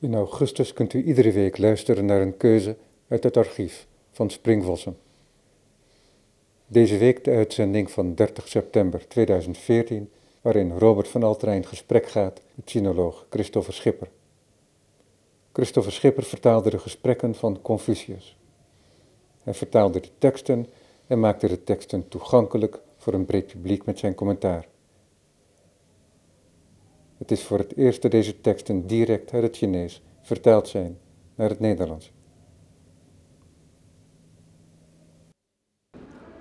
In augustus kunt u iedere week luisteren naar een keuze uit het archief van Springvossen. Deze week de uitzending van 30 september 2014, waarin Robert van Alter in gesprek gaat met sinoloog Christopher Schipper. Christopher Schipper vertaalde de gesprekken van Confucius. Hij vertaalde de teksten en maakte de teksten toegankelijk voor een breed publiek met zijn commentaar. Het is voor het eerst dat deze teksten direct uit het Chinees vertaald zijn naar het Nederlands.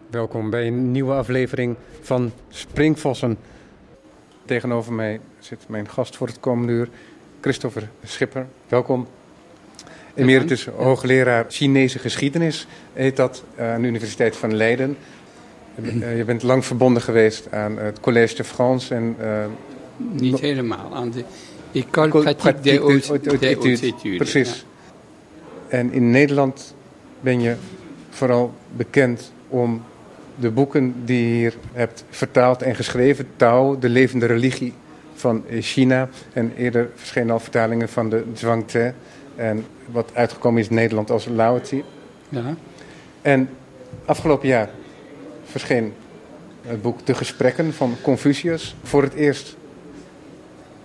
Welkom bij een nieuwe aflevering van Springvossen. Tegenover mij zit mijn gast voor het komende uur, Christopher Schipper. Welkom. Emeritus hoogleraar Chinese geschiedenis heet dat aan de Universiteit van Leiden. Eh, je bent lang verbonden geweest aan het Collège de France en uh, niet helemaal. Aan de École Pratique des Hautes Precies. En in Nederland ben je vooral bekend om de boeken die je hier hebt vertaald en geschreven. Tao, de levende religie van China. En eerder verschenen al vertalingen van de Zhuangzi. En wat uitgekomen is in Nederland als Laozi. Ja. En afgelopen jaar verscheen het boek De Gesprekken van Confucius. Voor het eerst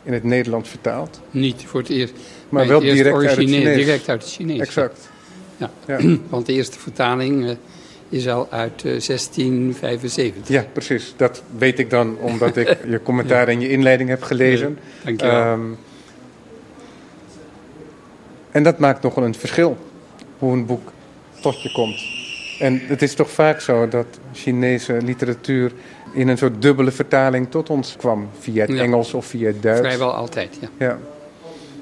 in het Nederlands vertaald? Niet voor het eerst. Maar, wel direct uit het Chinees. Direct uit het Chinees. Exact. Ja. ja. Want de eerste vertaling uh, is al uit uh, 1675. Ja, precies. Dat weet ik dan omdat ik je commentaar en je inleiding heb gelezen. Dank je wel. Um, en dat maakt nogal een verschil, hoe een boek tot je komt. En het is toch vaak zo dat Chinese literatuur in een soort dubbele vertaling tot ons kwam. Via het Ja. Engels of via het Duits. Vrijwel altijd, ja. Ja.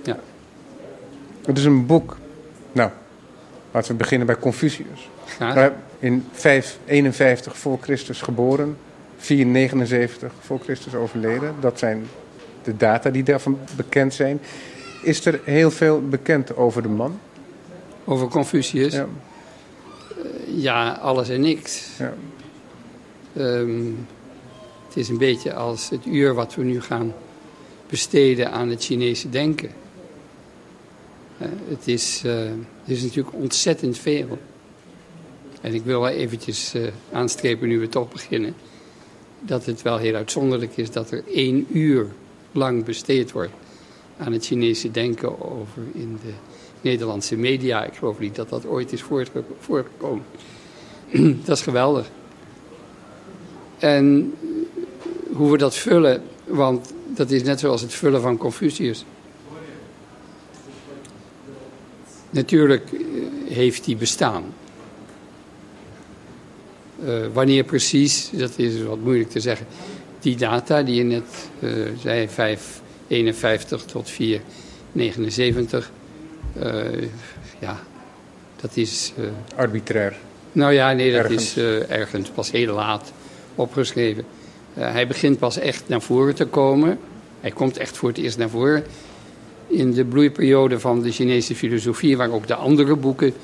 Ja. Het is een boek. Nou, laten we beginnen bij Confucius. Hij in 551 voor Christus geboren, 479 voor Christus overleden. Dat zijn de data die daarvan bekend zijn. Is er heel veel bekend over de man? Over Confucius. Ja. Ja, alles en niks. Ja. Ehm, het is een beetje als het uur wat we nu gaan besteden aan het Chinese denken. Eh, het, is, eh, is natuurlijk ontzettend veel. En ik wil wel eventjes eh, aanstrepen, nu we toch beginnen, dat het wel heel uitzonderlijk is dat er één uur lang besteed wordt aan het Chinese denken over in de Nederlandse media. Ik geloof niet dat dat ooit is voorgekomen. dat is geweldig. En hoe we dat vullen, want dat is net zoals het vullen van Confucius. Natuurlijk eh, heeft die bestaan. Eh, wanneer precies, dat is wat moeilijk te zeggen. Die data die je net eh, zei, 551 tot 479, eh, ja, dat is... Arbitrair. nou ja, nee, dat Ergens. is ergens pas heel laat opgeschreven. Eh, hij begint pas echt naar voren te komen. Hij komt echt voor het eerst naar voren. In de bloeiperiode van de Chinese filosofie, waar ook de andere boeken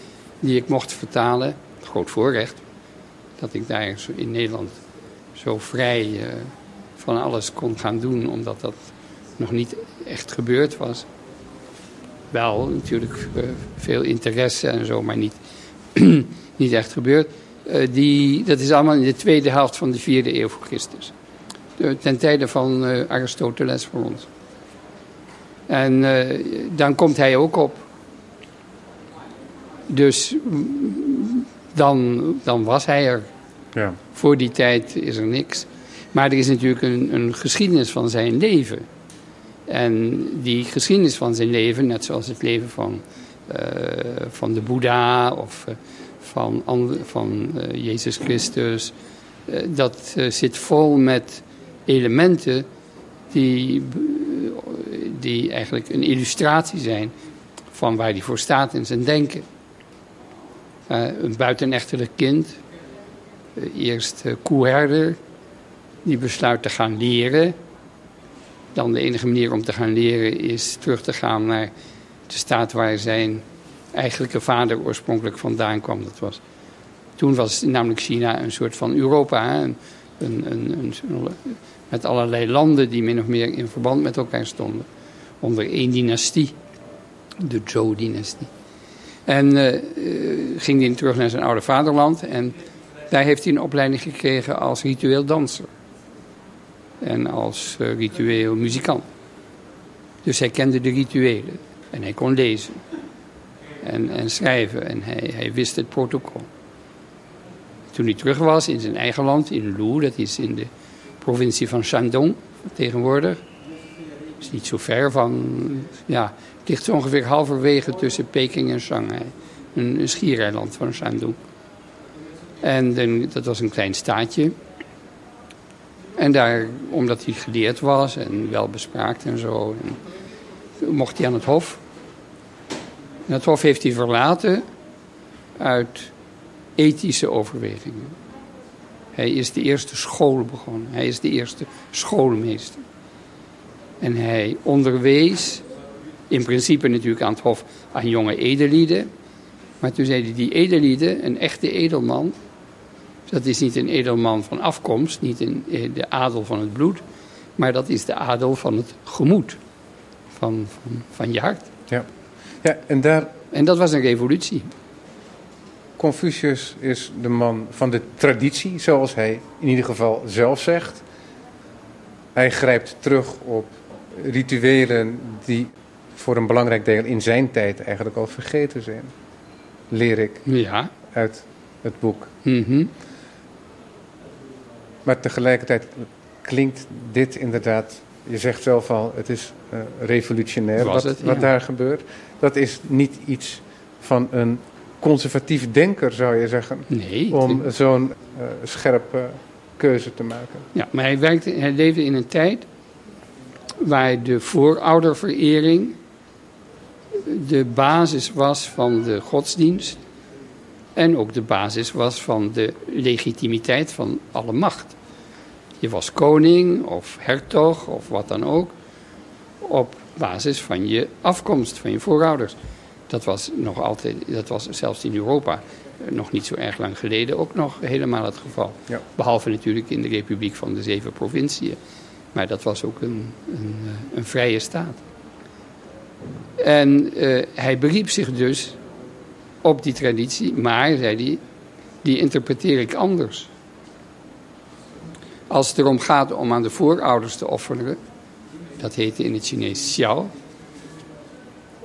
die ik mocht vertalen. Groot voorrecht dat ik daar in Nederland zo vrij eh, van alles kon gaan doen, omdat dat nog niet echt gebeurd was. Wel natuurlijk eh, veel interesse en zo, maar niet, niet echt gebeurd. Die, dat is allemaal in de tweede helft van de vierde eeuw voor Christus. Eh, ten tijde van eh, Aristoteles voor ons. En eh, dan komt hij ook op. Dus dan, dan was hij er. Ja. Voor die tijd is er niks. Maar er is natuurlijk een, een geschiedenis van zijn leven. En die geschiedenis van zijn leven, net zoals het leven van, van de Boeddha of van, van Jezus Christus, dat zit vol met elementen die, die eigenlijk een illustratie zijn van waar hij voor staat in zijn denken. Eh, een buitenechtelijk kind, eh, eerst eh, koeherder, die besluit te gaan leren. Dan de enige manier om te gaan leren is terug te gaan naar de staat waar zijn eigenlijke vader oorspronkelijk vandaan kwam. Dat was, toen was namelijk China een soort van Europa. een, een, een- met allerlei landen die min of meer in verband met elkaar stonden. Onder één dynastie. De Zhou-dynastie. En uh, ging hij terug naar zijn oude vaderland. En daar heeft hij een opleiding gekregen als ritueel danser. En als uh, ritueel muzikant. Dus hij kende de rituelen. En hij kon lezen. En, en schrijven. En hij, hij wist het protocol. Toen hij terug was in zijn eigen land, in Lu, dat is in de provincie van Shandong tegenwoordig. Dat is niet zo ver van, ja, het ligt zo ongeveer halverwege tussen Peking en Shanghai. Een, schiereiland van Shandong. En dat was een klein staatje. En daar, omdat hij geleerd was en wel bespraakt en zo, mocht hij aan het hof. En het hof heeft hij verlaten uit ethische overwegingen. Hij is de eerste school begonnen. Hij is de eerste schoolmeester. En hij onderwees, in principe natuurlijk aan het hof, aan jonge edellieden. Maar toen zei hij, die edellieden, een echte edelman... dat is niet een edelman van afkomst, niet een, eh, de adel van het bloed... maar dat is de adel van het gemoed, van, van, van je hart. Ja. Ja, en, daar... en dat was een revolutie. Confucius is de man van de traditie, zoals hij in ieder geval zelf zegt. Hij grijpt terug op rituelen die voor een belangrijk deel in zijn tijd eigenlijk al vergeten zijn. Leer ik ja. uit het boek. Mm Maar tegelijkertijd klinkt dit inderdaad, je zegt zelf al, het is uh, revolutionair wat, het, wat ja. daar gebeurt. Dat is niet iets van een conservatief denker, zou je zeggen, Nee. om zo'n uh, scherpe keuze te maken. Ja, maar hij, werkte, hij leefde in een tijd waar de voorouderverering de basis was van de godsdienst en ook de basis was van de legitimiteit van alle macht. Je was koning of hertog of wat dan ook op basis van je afkomst, van je voorouders. Dat was nog altijd, dat was zelfs in Europa nog niet zo erg lang geleden ook nog helemaal het geval. Ja. Behalve natuurlijk in de Republiek van de Zeven Provinciën. Maar dat was ook een, een, een vrije staat. En uh, hij beriep zich dus op die traditie, maar, zei hij, die interpreteer ik anders. Als het erom gaat om aan de voorouders te offeren, dat heette in het Chinees xiao,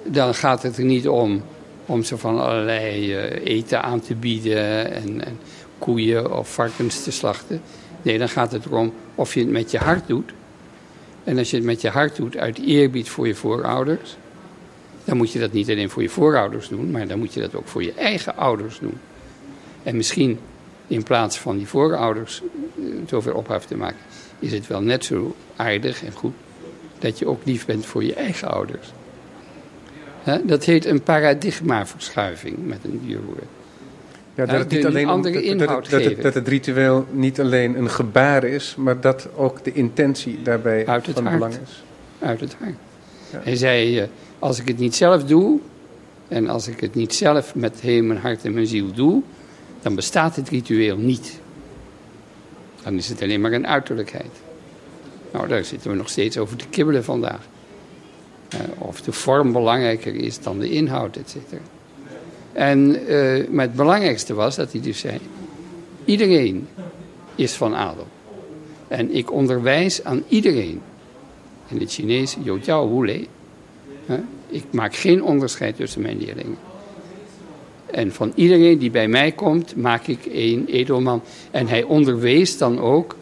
dan gaat het er niet om om ze van allerlei uh, eten aan te bieden en, en, koeien of varkens te slachten. Nee, dan gaat het erom of je het met je hart doet. En als je het met je hart doet uit eerbied voor je voorouders, dan moet je dat niet alleen voor je voorouders doen, maar dan moet je dat ook voor je eigen ouders doen. En misschien in plaats van die voorouders uh, zoveel ophef te maken, is het wel net zo aardig en goed dat je ook lief bent voor je eigen ouders. Dat heet een paradigmaverschuiving met een duur woord. Ja, dat, het niet alleen andere dat, inhoud dat, dat, het ritueel niet alleen een gebaar is, maar dat ook de intentie daarbij Uit het van hart. belang is. Uit het hart. Ja. Hij zei, uh, als ik het niet zelf doe, en als ik het niet zelf met heel mijn hart en mijn ziel doe, dan bestaat het ritueel niet. Dan is het alleen maar een uiterlijkheid. Nou, daar zitten we nog steeds over te kibbelen vandaag. Uh, of de vorm belangrijker is dan de inhoud, et cetera. En, uh, maar het belangrijkste was dat hij dus zei: iedereen is van adel. En ik onderwijs aan iedereen. In het Chinees, yo jiao wu lei. Uh, ik maak geen onderscheid tussen mijn leerlingen. En van iedereen die bij mij komt, maak ik een edelman. En hij onderwees dan ook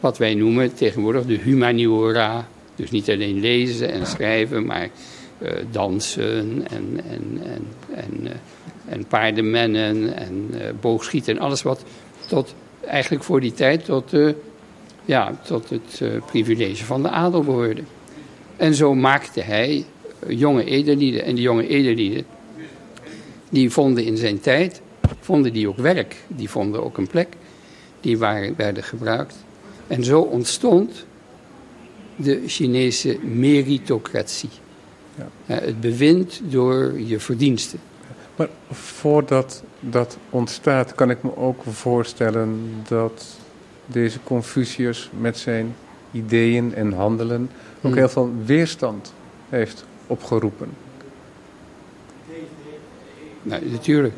wat wij noemen tegenwoordig de humaniora. Dus niet alleen lezen en schrijven, maar uh, dansen en, en, en, en, uh, en paardenmennen en uh, boogschieten en alles wat tot, eigenlijk voor die tijd tot, ja, tot het privilege van de adel behoorde. En zo maakte hij jonge edellieden. En die jonge edellieden, die vonden in zijn tijd, vonden die ook werk. Die vonden ook een plek. Die waren, werden gebruikt. En zo ontstond de Chinese meritocratie. Ja. Het bewind door je verdiensten. Maar voordat dat ontstaat, kan ik me ook voorstellen dat deze Confucius met zijn ideeën en handelen ook hmm. heel veel weerstand heeft opgeroepen. Nou, natuurlijk.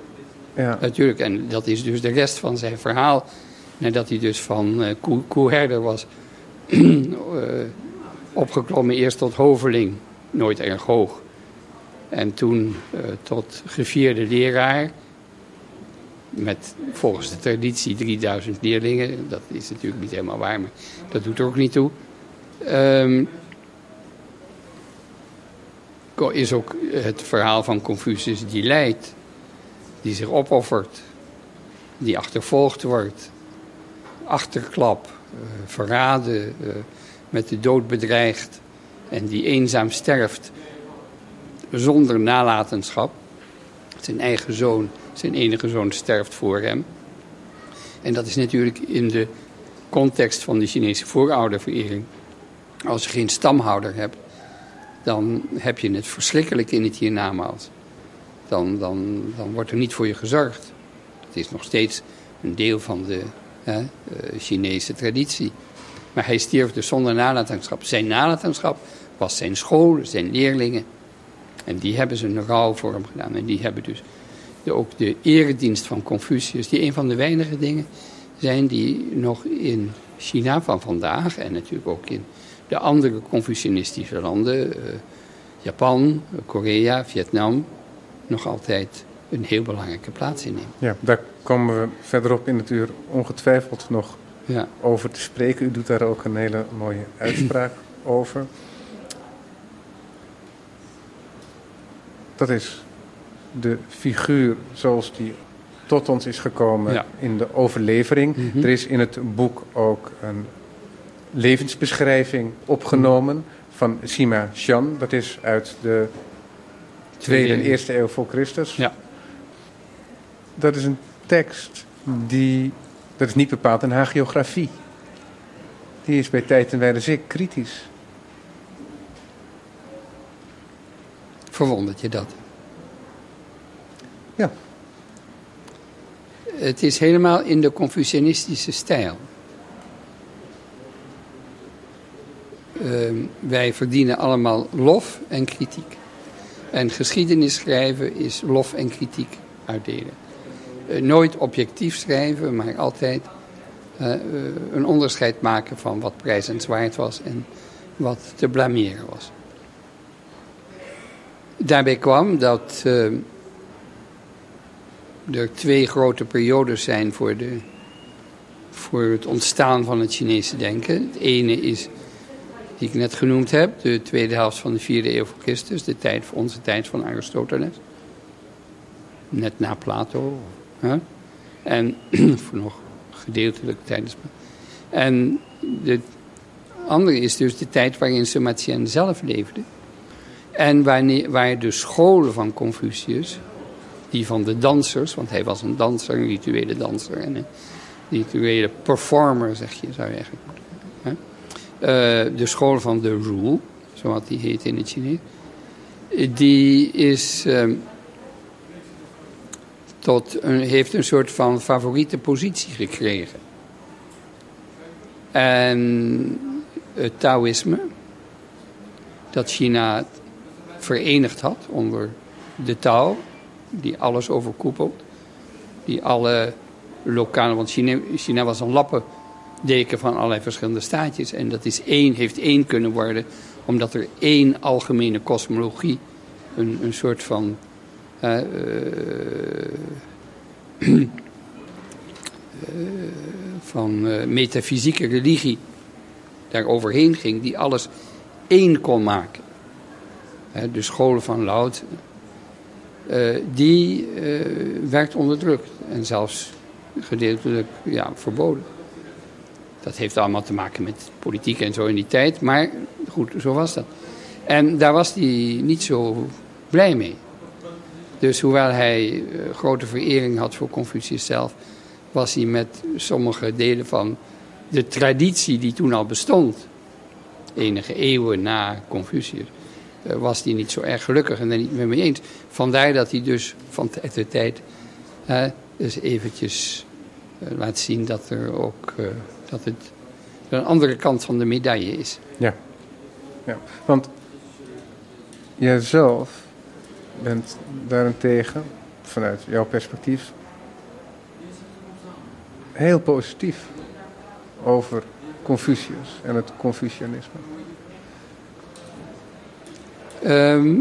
Ja. Natuurlijk. En dat is dus de rest van zijn verhaal. Nadat hij dus van uh, koe, koeherder was uh, opgeklommen eerst tot hoveling, nooit erg hoog. En toen uh, tot gevierde leraar. Met volgens de traditie 3000 leerlingen. Dat is natuurlijk niet helemaal waar, maar dat doet er ook niet toe. Um, is ook het verhaal van Confucius die lijdt, die zich opoffert, die achtervolgd wordt, achterklap, uh, verraden, uh, met de dood bedreigd en die eenzaam sterft zonder nalatenschap. Zijn eigen zoon, zijn enige zoon sterft voor hem. En dat is natuurlijk in de context van de Chinese voorouderverering. Als je geen stamhouder hebt, dan heb je het verschrikkelijk in het hiernamaals. Dan, dan, dan wordt er niet voor je gezorgd. Het is nog steeds een deel van de hè, Chinese traditie. Maar hij stierf dus zonder nalatenschap. Zijn nalatenschap was zijn school, zijn leerlingen. En die hebben ze een rouw voor gedaan. En die hebben dus ook de eredienst van Confucius, die een van de weinige dingen zijn die nog in China van vandaag en natuurlijk ook in de andere Confucianistische landen, uh, Japan, Korea, Vietnam, nog altijd een heel belangrijke plaats innemen. Ja, daar komen we verderop in het uur ongetwijfeld nog ja. over te spreken. U doet daar ook een hele mooie uitspraak over. Dat is de figuur zoals die tot ons is gekomen Ja. in de overlevering. Mhm. Er is in het boek ook een levensbeschrijving opgenomen van Sima Shan. Dat is uit de tweede en eerste eeuw voor Christus. Ja. Dat is een tekst die, dat is niet bepaald een hagiografie. Die is bij tijd en wijle zeer kritisch. Verwondert je dat? Ja. Het is helemaal in de Confucianistische stijl. Uh, wij verdienen allemaal lof en kritiek. En geschiedenis schrijven is lof en kritiek uitdelen. Uh, nooit objectief schrijven, maar altijd uh, een onderscheid maken van wat prijzenswaard was en wat te blameren was. Daarbij kwam dat er twee grote periodes zijn voor, de, voor het ontstaan van het Chinese denken. Het ene is, die ik net genoemd heb, de tweede helft van de vierde eeuw voor Christus, de tijd, onze tijd van Aristoteles. Net na Plato. Hè? En voor nog gedeeltelijk tijdens. En de andere is dus de tijd waarin Sima Tien zelf leefde. En wanneer, waar de scholen van Confucius, die van de dansers, want hij was een danser, een rituele danser en een rituele performer, zeg je, zou je eigenlijk moeten. Uh, de school van de Rule, zoals die heet in het Chinees, die is, uh, tot een, heeft een soort van favoriete positie gekregen. En het Taoïsme, dat China verenigd had onder de Tao, die alles overkoepelt, die alle lokale, want China, was een lappendeken van allerlei verschillende staatjes en dat is één, heeft één kunnen worden, omdat er één algemene kosmologie, een, een soort van uh, uh, van uh, metafysieke religie daar overheen ging, die alles één kon maken. De scholen van Loud, uh, die werd onderdrukt en zelfs gedeeltelijk ja, verboden. Dat heeft allemaal te maken met politiek en zo in die tijd, maar goed, zo was dat. En daar was hij niet zo blij mee. Dus hoewel hij uh, grote verering had voor Confucius zelf, was hij met sommige delen van de traditie die toen al bestond, enige eeuwen na Confucius, uh, was hij niet zo erg gelukkig en daar niet meer mee eens. Vandaar dat hij dus van tijd tot tijd uh, dus eventjes uh, laat zien dat er ook dat het een andere kant van de medaille is. Ja, ja. want jijzelf bent daarentegen vanuit jouw perspectief heel positief over Confucius en het Confucianisme. Ehm,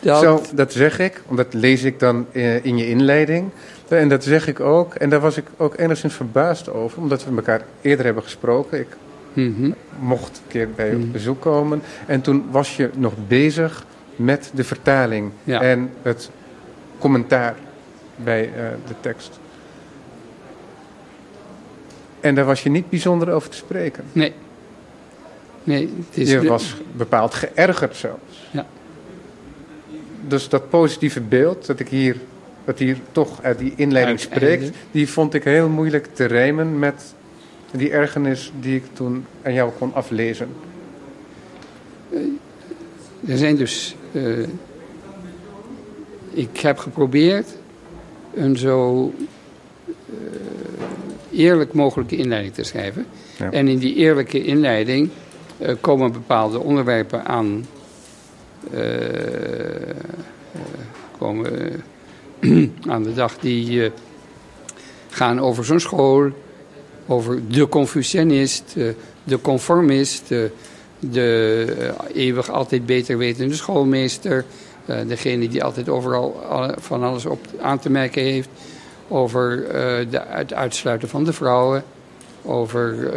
dat, Zo, dat zeg ik, omdat lees ik dan eh, in je inleiding. En dat zeg ik ook. En daar was ik ook enigszins verbaasd over, omdat we elkaar eerder hebben gesproken. Ik Mhm. mocht een keer bij je Mhm. op bezoek komen. En toen was je nog bezig met de vertaling Ja. en het commentaar bij eh, de tekst. En daar was je niet bijzonder over te spreken. Nee. Nee, het is... Je was bepaald geërgerd zelfs. Ja. Dus dat positieve beeld dat ik hier, dat hier toch uit die inleiding spreekt, die vond ik heel moeilijk te rijmen met die ergernis die ik toen aan jou kon aflezen. Er zijn dus. eh, ik heb geprobeerd een zo eh, eerlijk mogelijke inleiding te schrijven. Ja. En in die eerlijke inleiding eh, komen bepaalde onderwerpen aan. komen aan de dag die gaan over zo'n school, over de Confucianist, de conformist, de eh, eeuwig altijd beter wetende schoolmeester, eh, degene die altijd overal van alles op aan te merken heeft, over eh, de, het uitsluiten van de vrouwen, over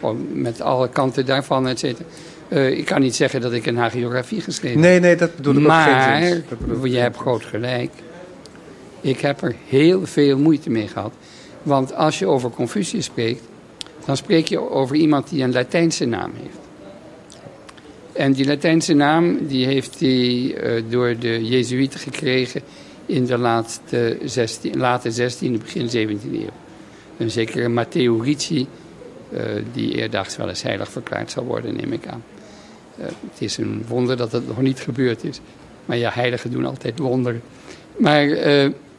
om- met alle kanten daarvan, et cetera. Ik kan niet zeggen dat ik een hagiografie geschreven heb. Nee, nee, dat bedoel ik ook Maar, geen. Dat bedoel ik je hebt geen groot gelijk. Ik heb er heel veel moeite mee gehad. Want als je over Confucius spreekt, dan spreek je over iemand die een Latijnse naam heeft. En die Latijnse naam die heeft hij eh, door de Jezuïeten gekregen in de laatste 16, late 16e, begin 17e eeuw. Een zekere Matteo Ricci, eh, die eerdaags wel eens heilig verklaard zal worden, neem ik aan. Eh, het is een wonder dat het nog niet gebeurd is. Maar ja, heiligen doen altijd wonderen. Maar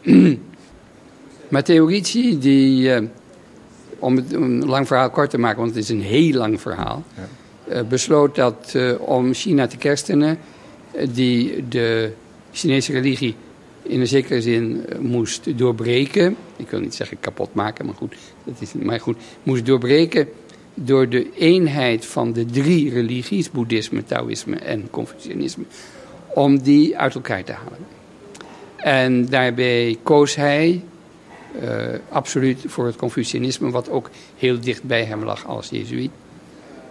Matteo Ricci, die, om het een lang verhaal kort te maken, want het is een heel lang verhaal, eh, besloot dat eh, om China te kerstenen, eh, die de Chinese religie in een zekere zin moest doorbreken. Ik wil niet zeggen kapot maken, maar goed, dat is, maar goed, moest doorbreken door de eenheid van de drie religies, boeddhisme, taoïsme en confucianisme, om die uit elkaar te halen. En daarbij koos hij absoluut voor het Confucianisme, wat ook heel dicht bij hem lag als Jezuïet.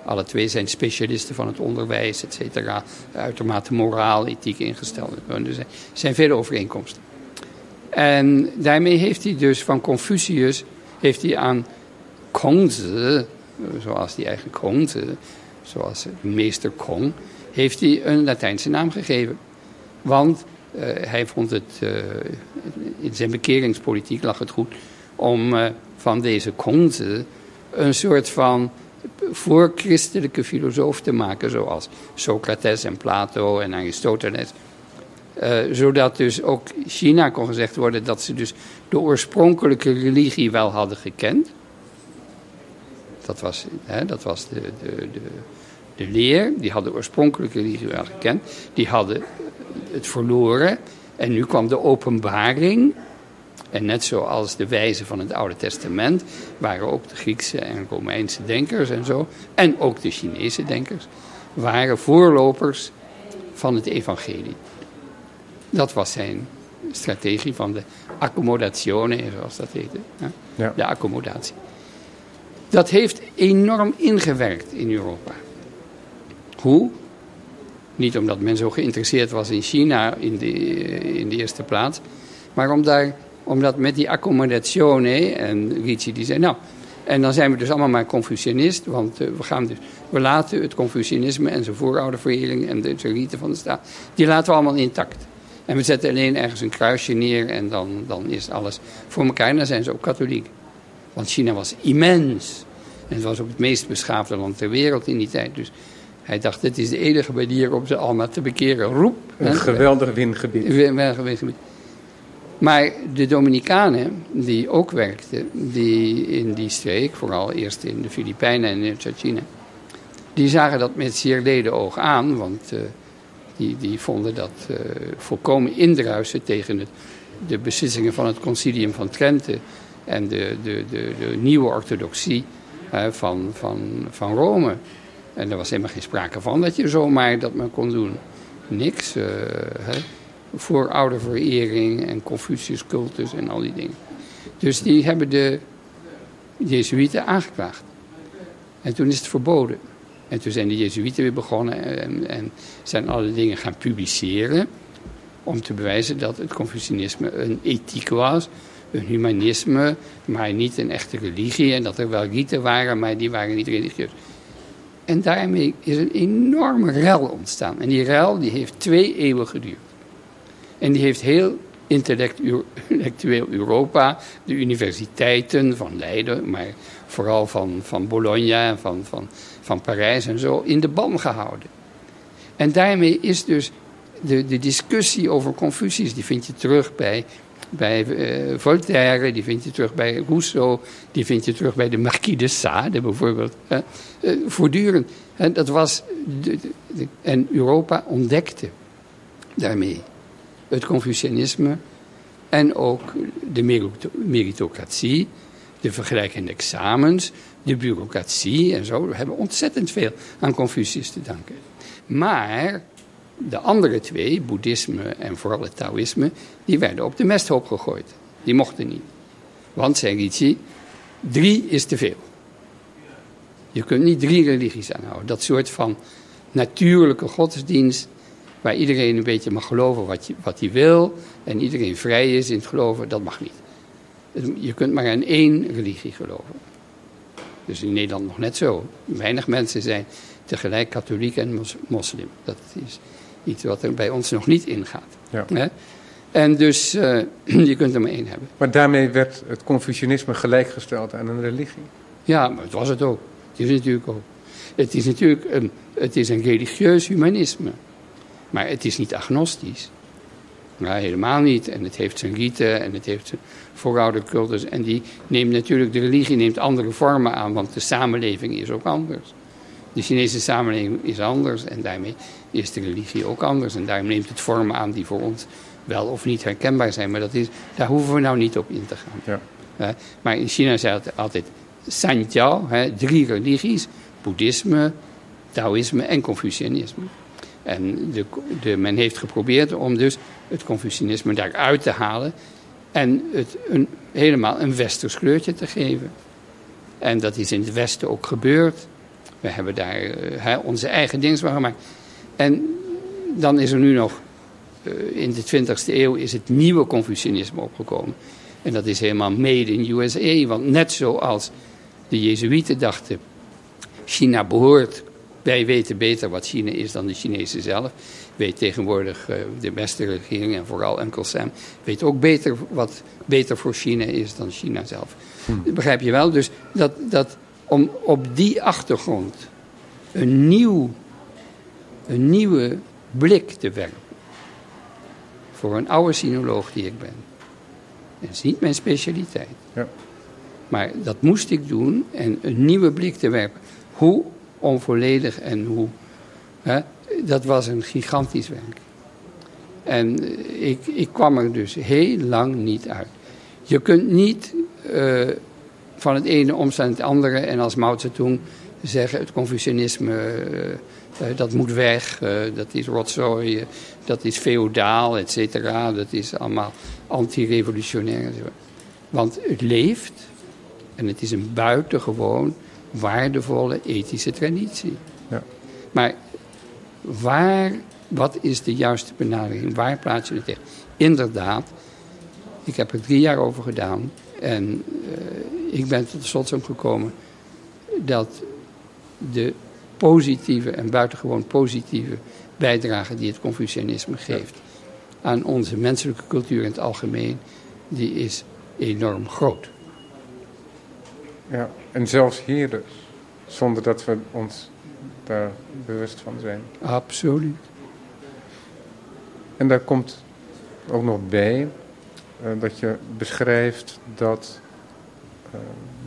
Alle twee zijn specialisten van het onderwijs, et cetera. Uitermate moraal, ethiek ingesteld. Er zijn, vele overeenkomsten. En daarmee heeft hij dus van Confucius heeft hij aan Kongzi, zoals die eigen Kongzi, zoals meester Kong, heeft hij een Latijnse naam gegeven. Want uh, hij vond het, uh, in zijn bekeringspolitiek lag het goed om uh, van deze Kongzi een soort van voorchristelijke filosoof te maken, zoals Socrates en Plato en Aristoteles. Uh, zodat dus ook China kon gezegd worden dat ze dus de oorspronkelijke religie wel hadden gekend. Dat was, hè, dat was de, de, de, de leer, die hadden de oorspronkelijke religie wel gekend. Die hadden het verloren en nu kwam de openbaring. En net zoals de wijzen van het Oude Testament waren ook de Griekse en Romeinse denkers en zo, en ook de Chinese denkers, waren voorlopers van het evangelie. Dat was zijn strategie van de accommodazione, zoals dat heette. Ja. De accommodatie. Dat heeft enorm ingewerkt in Europa. Hoe? Niet omdat men zo geïnteresseerd was in China in de, in de eerste plaats, maar om omdat met die accommodazione, en Ricci die zei, nou, en dan zijn we dus allemaal maar Confucianist, want uh, we, gaan dus, we laten het Confucianisme en zijn voorouderverering en de, de van de staat, die laten we allemaal intact. En we zetten alleen ergens een kruisje neer en dan, dan is alles voor elkaar. En dan zijn ze ook katholiek. Want China was immens. En het was ook het meest beschaafde land ter wereld in die tijd. Dus hij dacht, dit is de enige manier om ze allemaal te bekeren. Roep. Een hè? geweldig wingebied. wingebied. Maar de Dominicanen, die ook werkten die in die streek, vooral eerst in de Filipijnen en in China, die zagen dat met zeer leden oog aan, want uh, die, die vonden dat uh, volkomen indruisen tegen het de beslissingen van het concilium van Trente en de, de, de, de nieuwe orthodoxie van, van, van Rome. En er was helemaal geen sprake van dat je zomaar dat men kon doen. Niks. Uh, hè, voorouderverering en Confucius-cultus en al die dingen. Dus die hebben de Jezuïeten aangeklaagd. En toen is het verboden. En toen zijn de Jezuïeten weer begonnen en, en zijn alle dingen gaan publiceren. Om te bewijzen dat het Confucianisme een ethiek was, een humanisme, maar niet een echte religie. En dat er wel riten waren, maar die waren niet religieus. En daarmee is een enorme rel ontstaan. En die rel die heeft twee eeuwen geduurd. En die heeft heel intellectueel Europa, de universiteiten van Leiden, maar vooral van, van Bologna en van, van, van Parijs en zo, in de ban gehouden. En daarmee is dus de, de discussie over Confucius, die vind je terug bij, bij uh, Voltaire, die vind je terug bij Rousseau, die vind je terug bij de Marquis de Sade bijvoorbeeld. Uh, voortdurend. En, dat was en Europa ontdekte daarmee het Confucianisme en ook de meritocratie, de vergelijkende examens, de bureaucratie en zo. We hebben ontzettend veel aan Confucius te danken. Maar de andere twee, boeddhisme en vooral het Taoïsme, die werden op de mesthoop gegooid. Die mochten niet. Want, zei Ricci, drie is te veel. Je kunt niet drie religies aanhouden. Dat soort van natuurlijke godsdienst, waar iedereen een beetje mag geloven wat, je, wat hij wil en iedereen vrij is in het geloven, dat mag niet. Je kunt maar aan één religie geloven. Dus in Nederland nog net zo. Weinig mensen zijn tegelijk katholiek en moslim. Dat is iets wat er bij ons nog niet ingaat. Ja. En dus uh, je kunt er maar één hebben. Maar daarmee werd het Confucianisme gelijkgesteld aan een religie? Ja, maar het was het ook. Het is natuurlijk ook. Het is natuurlijk een, het is een religieus humanisme. Maar het is niet agnostisch. Nou, helemaal niet. En het heeft zijn riten en het heeft zijn vooroudercultus. En die neemt natuurlijk, de religie neemt andere vormen aan, want de samenleving is ook anders. De Chinese samenleving is anders en daarmee is de religie ook anders. En daarom neemt het vormen aan die voor ons wel of niet herkenbaar zijn. Maar dat is, daar hoeven we nou niet op in te gaan. Ja. maar in China zijn het altijd Sanjiao, drie religies. Boeddhisme, Taoïsme en Confucianisme. En de, de, men heeft geprobeerd om dus het Confucianisme daaruit te halen en het een, helemaal een westers kleurtje te geven. En dat is in het Westen ook gebeurd. We hebben daar uh, onze eigen dingen van gemaakt. En dan is er nu nog, in de 20e eeuw, is het nieuwe Confucianisme opgekomen. En dat is helemaal made in USA. Want net zoals de Jezuïeten dachten, China behoort wij weten beter wat China is dan de Chinezen zelf. Weet tegenwoordig uh, de beste regering en vooral Uncle Sam weet ook beter wat beter voor China is dan China zelf. Hm. Begrijp je wel? Dus dat, dat om op die achtergrond een, nieuw, een nieuwe blik te werpen. Voor een oude sinoloog die ik ben. Dat is niet mijn specialiteit. Ja. Maar dat moest ik doen en een nieuwe blik te werpen. Hoe onvolledig en hoe. Hè, dat was een gigantisch werk. En ik, ik kwam er dus heel lang niet uit. Je kunt niet uh, van het ene omstaan het andere en als Mao Zedong zeggen het Confucianisme uh, uh, dat moet weg, dat is rotzooi, dat is feodaal, et cetera. Dat is allemaal anti-revolutionair. Want het leeft en het is een buitengewoon waardevolle ethische traditie. Ja. Maar waar, wat is de juiste benadering? Waar plaats je het tegen? Inderdaad, ik heb er drie jaar over gedaan. En uh, ik ben tot de slotsom gekomen dat de positieve en buitengewoon positieve bijdrage die het Confucianisme geeft aan onze menselijke cultuur in het algemeen, die is enorm groot. Ja, en zelfs hier dus. Zonder dat we ons daar bewust van zijn. Absoluut. En daar komt ook nog bij uh, dat je beschrijft dat uh,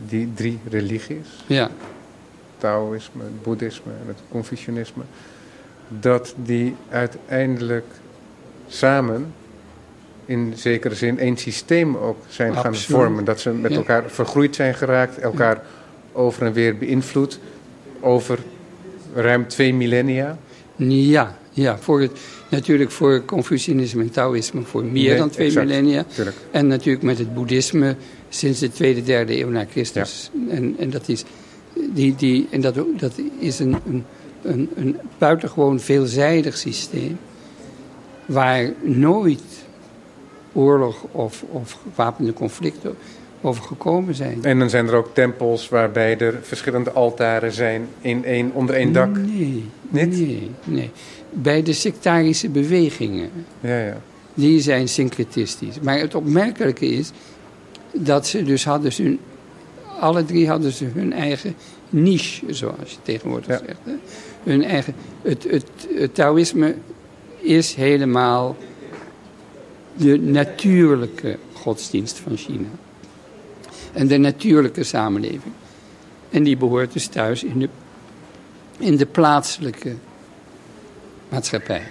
die drie religies, ja. Taoïsme, het Boeddhisme en het Confucianisme, dat die uiteindelijk samen in zekere zin één systeem ook zijn gaan vormen. Dat ze met elkaar vergroeid zijn geraakt, elkaar over en weer beïnvloed over ruim twee millennia. Ja, ja voor het, natuurlijk voor Confucianisme en Taoïsme voor meer dan twee millennia. En natuurlijk met het boeddhisme sinds de tweede, derde eeuw na Christus. En, en dat is, die, die, en dat, dat is een, een, een, een buitengewoon veelzijdig systeem. Waar nooit oorlog of, of gewapende conflicten over gekomen zijn. En dan zijn er ook tempels waarbij er verschillende altaren zijn in één, onder één dak? Nee, nee, nee. Bij de sectarische bewegingen, ja, ja. die zijn syncretistisch. Maar het opmerkelijke is dat ze dus hadden hun, alle drie hadden ze hun eigen niche, zoals je tegenwoordig zegt. Hè? Hun eigen, het, het, het Taoïsme is helemaal de natuurlijke godsdienst van China. En de natuurlijke samenleving. En die behoort dus thuis in de, in de plaatselijke maatschappij.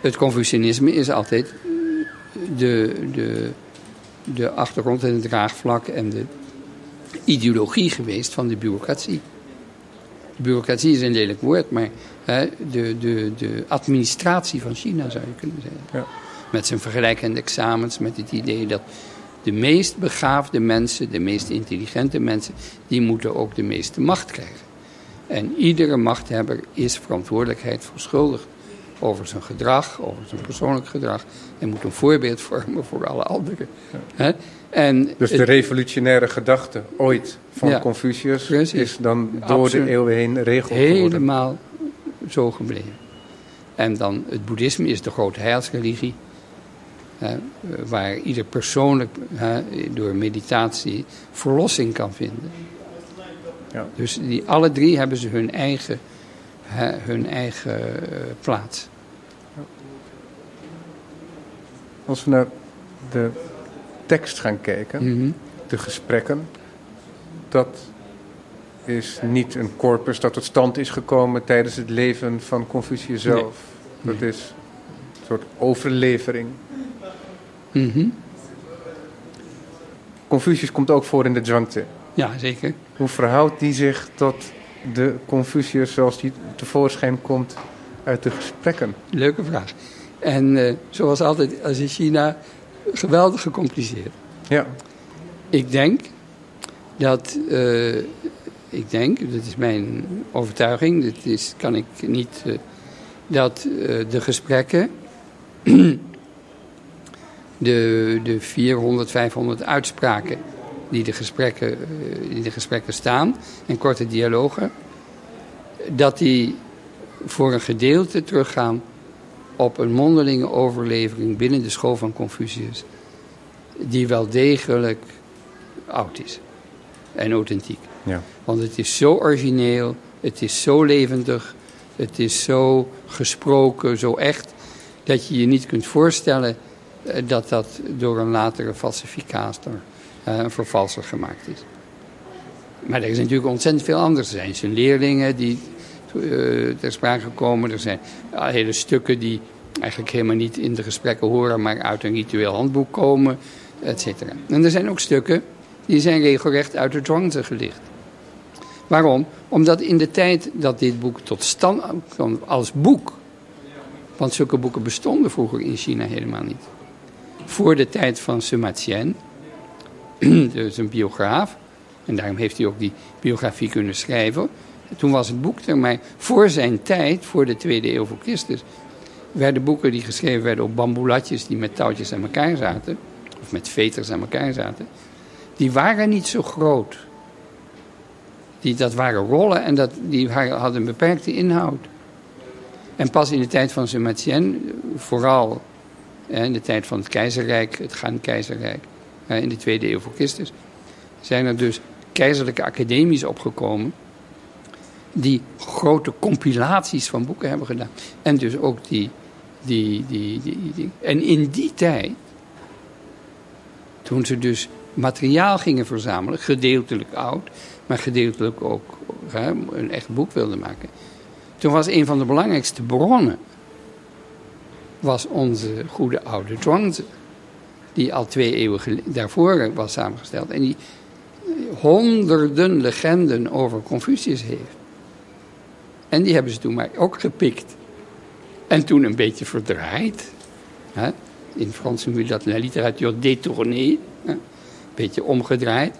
Het Confucianisme is altijd de, de, de achtergrond en het draagvlak en de ideologie geweest van de bureaucratie. Bureaucratie is een lelijk woord, maar hè, de, de, de administratie van China zou je kunnen zeggen. Ja. Met zijn vergelijkende examens, met het idee dat de meest begaafde mensen, de meest intelligente mensen, die moeten ook de meeste macht krijgen. En iedere machthebber is verantwoordelijkheid verschuldigd over zijn gedrag, over zijn persoonlijk gedrag. En moet een voorbeeld vormen voor alle anderen. En dus de revolutionaire gedachte ooit van Confucius is dan door de eeuwen heen regel Helemaal zo gebleven. En dan het boeddhisme is de grote heilsreligie waar ieder persoonlijk door meditatie verlossing kan vinden. Ja. Dus die, alle drie hebben ze hun eigen, hun eigen eh, plaats. Als we naar de tekst gaan kijken, mhm. de gesprekken, dat is niet een corpus dat tot stand is gekomen tijdens het leven van Confucius zelf. Dat is een soort overlevering Mm Confucius komt ook voor in de Zhuangzi. Ja, zeker. Hoe verhoudt die zich tot de Confucius zoals die tevoorschijn komt uit de gesprekken? Leuke vraag. En uh, zoals altijd, als in China, geweldig gecompliceerd. Ja. Ik denk dat, uh, ik denk, dat is mijn overtuiging, dat is, kan ik niet, uh, dat de gesprekken de, de 400, 500 uitspraken die de, gesprekken, eh, in de gesprekken staan en korte dialogen, dat die voor een gedeelte teruggaan op een mondelinge overlevering binnen de school van Confucius, die wel degelijk oud is en authentiek. Ja. Want het is zo origineel, het is zo levendig, het is zo gesproken, zo echt, dat je je niet kunt voorstellen eh, dat dat door een latere falsificator, uh, een vervalser gemaakt is. Maar er is natuurlijk ontzettend veel anders. Er zijn zijn leerlingen die ter sprake komen. Er zijn hele stukken die eigenlijk helemaal niet in de gesprekken horen, maar uit een ritueel handboek komen, et cetera. En er zijn ook stukken die zijn regelrecht uit de dwangte gelicht. Waarom? Omdat in de tijd dat dit boek tot stand kwam als boek, want zulke boeken bestonden vroeger in China helemaal niet voor de tijd van Sima dus een biograaf. En daarom heeft hij ook die biografie kunnen schrijven. Toen was het boek er, maar voor zijn tijd, voor de tweede eeuw voor Christus, werden boeken die geschreven werden op bamboelatjes die met touwtjes aan elkaar zaten, of met veters aan elkaar zaten, die waren niet zo groot. Die, dat waren rollen en dat, die hadden een beperkte inhoud. En pas in de tijd van Sima Tien, vooral in de tijd van het keizerrijk, het gaan keizerrijk, in de tweede eeuw voor Christus, zijn er dus keizerlijke academies opgekomen die grote compilaties van boeken hebben gedaan. En dus ook die, die, die, die. En in die tijd, toen ze dus materiaal gingen verzamelen, gedeeltelijk oud, maar gedeeltelijk ook een echt boek wilden maken. Toen was een van de belangrijkste bronnen was onze goede oude Zhuangzi. die al twee eeuwen daarvoor was samengesteld. En die honderden legenden over Confucius heeft. En die hebben ze toen maar ook gepikt. En toen een beetje verdraaid. Hè? In Frans noem je dat la literatuur détournée. Een beetje omgedraaid.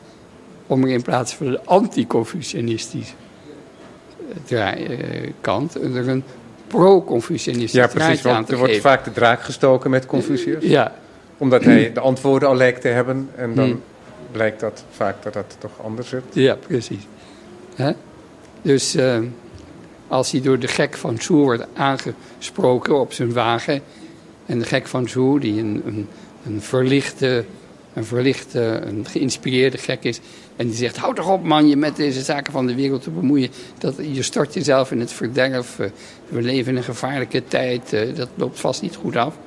Om er in plaats van de anti-Confucianistische eh, eh, kant er een pro-Confucianistische ja, precies, want er wordt vaak de draak gestoken met Confucius. Ja. Omdat hij de antwoorden al lijkt te hebben. En dan hmm. blijkt dat vaak dat dat toch anders zit. Ja, precies. Dus uh, als hij door de gek van Zhu wordt aangesproken op zijn wagen. En de gek van Zhu, die een, een, een verlichte, een verlichte, een geïnspireerde gek is. En die zegt, houd toch op man, je met deze zaken van de wereld te bemoeien. Dat, je stort jezelf in het verderf. Eh, we leven in een gevaarlijke tijd. Eh, dat loopt vast niet goed af.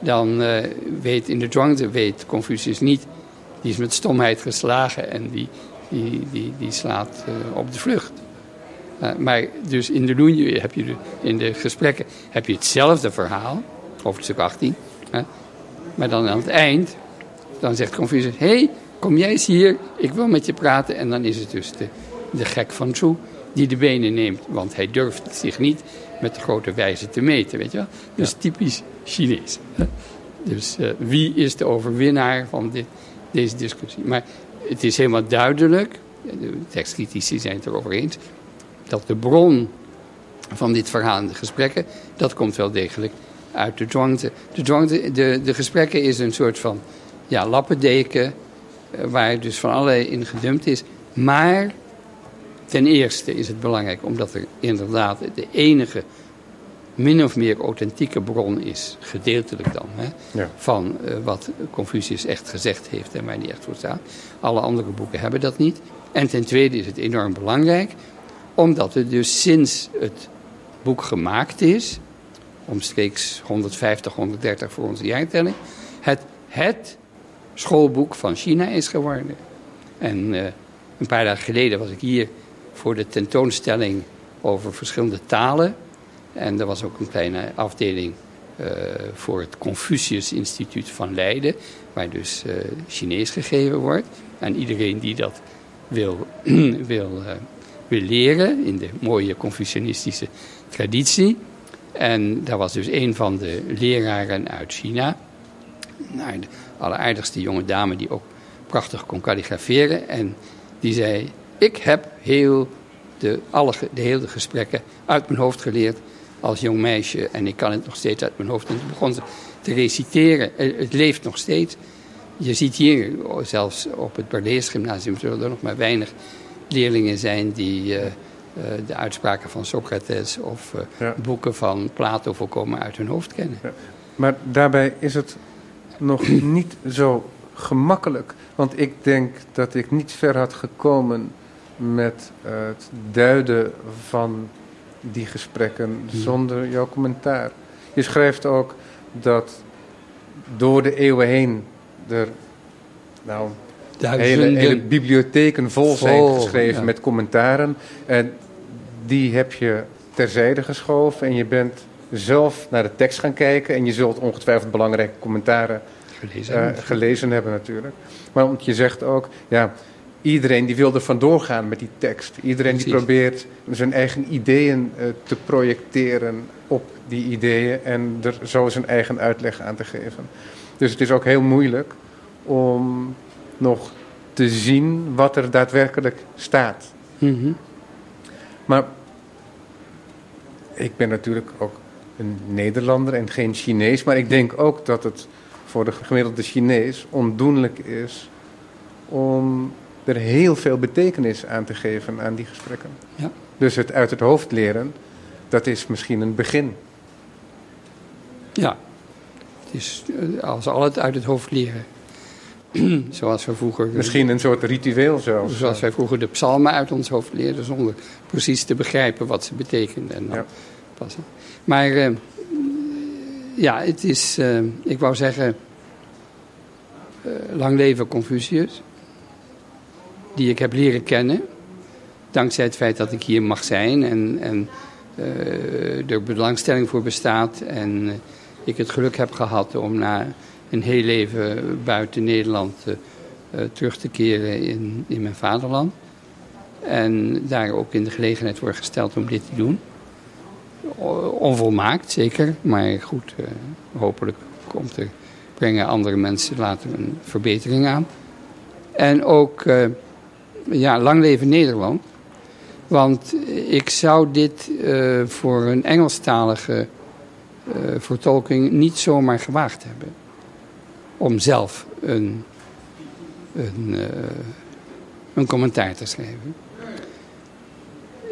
Dan uh, weet in de Zhuangzi weet Confucius niet. Die is met stomheid geslagen en die, die, die, die slaat op de vlucht. Uh, maar dus in de Loenje heb je de, in de gesprekken heb je hetzelfde verhaal, hoofdstuk 18. Hè? Maar dan aan het eind, dan zegt Confucius, hé, hey, kom jij eens hier, ik wil met je praten. En dan is het dus de, de gek van Zhu die de benen neemt. Want hij durft zich niet met de grote wijze te meten, weet je wel. Dus typisch Chinees. Hè? Dus uh, wie is de overwinnaar van dit, deze discussie? Maar het is helemaal duidelijk, de tekstcritici zijn het erover eens dat de bron van dit verhaal en de gesprekken, dat komt wel degelijk uit de Zhuangzi. De, Zhuangzi, de, de gesprekken is een soort van ja, lappendeken, eh, waar dus van allerlei in gedumpt is. Maar ten eerste is het belangrijk omdat er inderdaad de enige min of meer authentieke bron is, gedeeltelijk dan, hè, ja. van uh, wat Confucius echt gezegd heeft en waar niet echt voor staat. Alle andere boeken hebben dat niet. En ten tweede is het enorm belangrijk omdat er dus sinds het boek gemaakt is, omstreeks 150, 130 voor onze jaartelling, het, het schoolboek van China is geworden. En uh, een paar dagen geleden was ik hier voor de tentoonstelling over verschillende talen. En er was ook een kleine afdeling uh, voor het Confucius Instituut van Leiden, waar dus uh, Chinees gegeven wordt. En iedereen die dat wil, wil wil leren in de mooie Confucianistische traditie. En daar was dus een van de leraren uit China. Nou, de alleraardigste jonge dame die ook prachtig kon kalligraferen. En die zei, ik heb heel de, alle, de hele gesprekken uit mijn hoofd geleerd als jong meisje. En ik kan het nog steeds uit mijn hoofd. En toen begon ze te reciteren. Het leeft nog steeds. Je ziet hier, zelfs op het Barlees Gymnasium, zullen er nog maar weinig leerlingen zijn die uh, de uitspraken van Socrates of uh, boeken van Plato volkomen uit hun hoofd kennen. Ja. Maar daarbij is het nog niet zo gemakkelijk. Want ik denk dat ik niet ver had gekomen met het duiden van die gesprekken hmm. zonder jouw commentaar. Je schrijft ook dat door de eeuwen heen er nou, hele, hele, bibliotheken vol, zijn geschreven met commentaren. En die heb je terzijde geschoven en je bent zelf naar de tekst gaan kijken. En je zult ongetwijfeld belangrijke commentaren gelezen, uh, hebben. gelezen hebben natuurlijk. Maar omdat je zegt ook, ja, iedereen die wil er vandoor gaan met die tekst. Iedereen die probeert zijn eigen ideeën uh, te projecteren op die ideeën en er zo zijn eigen uitleg aan te geven. Dus het is ook heel moeilijk om nog te zien wat er daadwerkelijk staat. Mhm. Maar ik ben natuurlijk ook een Nederlander en geen Chinees, maar ik denk ook dat het voor de gemiddelde Chinees ondoenlijk is om er heel veel betekenis aan te geven aan die gesprekken. Ja. Dus het uit het hoofd leren, dat is misschien een begin. Ja, het is eh, als al het uit het hoofd leren. zoals we vroeger... Misschien een soort ritueel zelfs. Zoals wij vroeger de psalmen uit ons hoofd leerden... zonder precies te begrijpen wat ze betekenden. En dan ja. passen. Maar uh, ja, het is... Uh, ik wou zeggen... Uh, lang leven Confucius. Die ik heb leren kennen. Dankzij het feit dat ik hier mag zijn. En, en er belangstelling voor bestaat. En ik het geluk heb gehad om na een heel leven buiten Nederland terug te keren in, in mijn vaderland. En daar ook in de gelegenheid wordt gesteld om dit te doen. Onvolmaakt, zeker. Maar goed, hopelijk komt er, brengen andere mensen later een verbetering aan. En ook, ja, lang leven Nederland. Want ik zou dit voor een Engelstalige uh, vertolking niet zomaar gewaagd hebben. Om zelf een, een, uh, een commentaar te schrijven.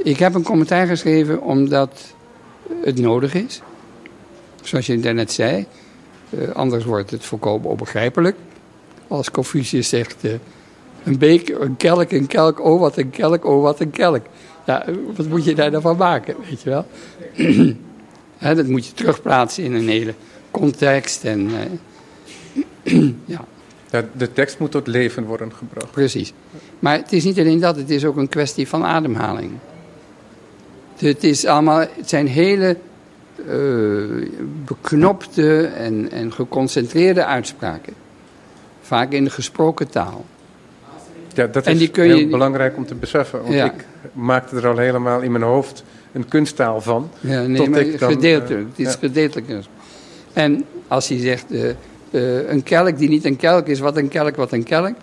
Ik heb een commentaar geschreven omdat het nodig is. Zoals je daarnet zei. anders wordt het volkomen onbegrijpelijk. Als Confucius zegt... een beek, een kelk, een kelk, oh wat een kelk, oh wat een kelk. Ja, wat moet je daar dan van maken, weet je wel? dat moet je terugplaatsen in een hele context. En, ja. ja. De tekst moet tot leven worden gebracht. Precies. Maar het is niet alleen dat, het is ook een kwestie van ademhaling. Het, is allemaal, het zijn hele uh, beknopte en, en geconcentreerde uitspraken. Vaak in de gesproken taal. Ja, dat is heel belangrijk om te beseffen. Want ik maakte er al helemaal in mijn hoofd een kunsttaal van. Ja, nee, maar gedeeltelijk. het is ja. gedeeltelijk. En als hij zegt, uh, uh, een kelk die niet een kelk is, wat een kelk, wat een kelk.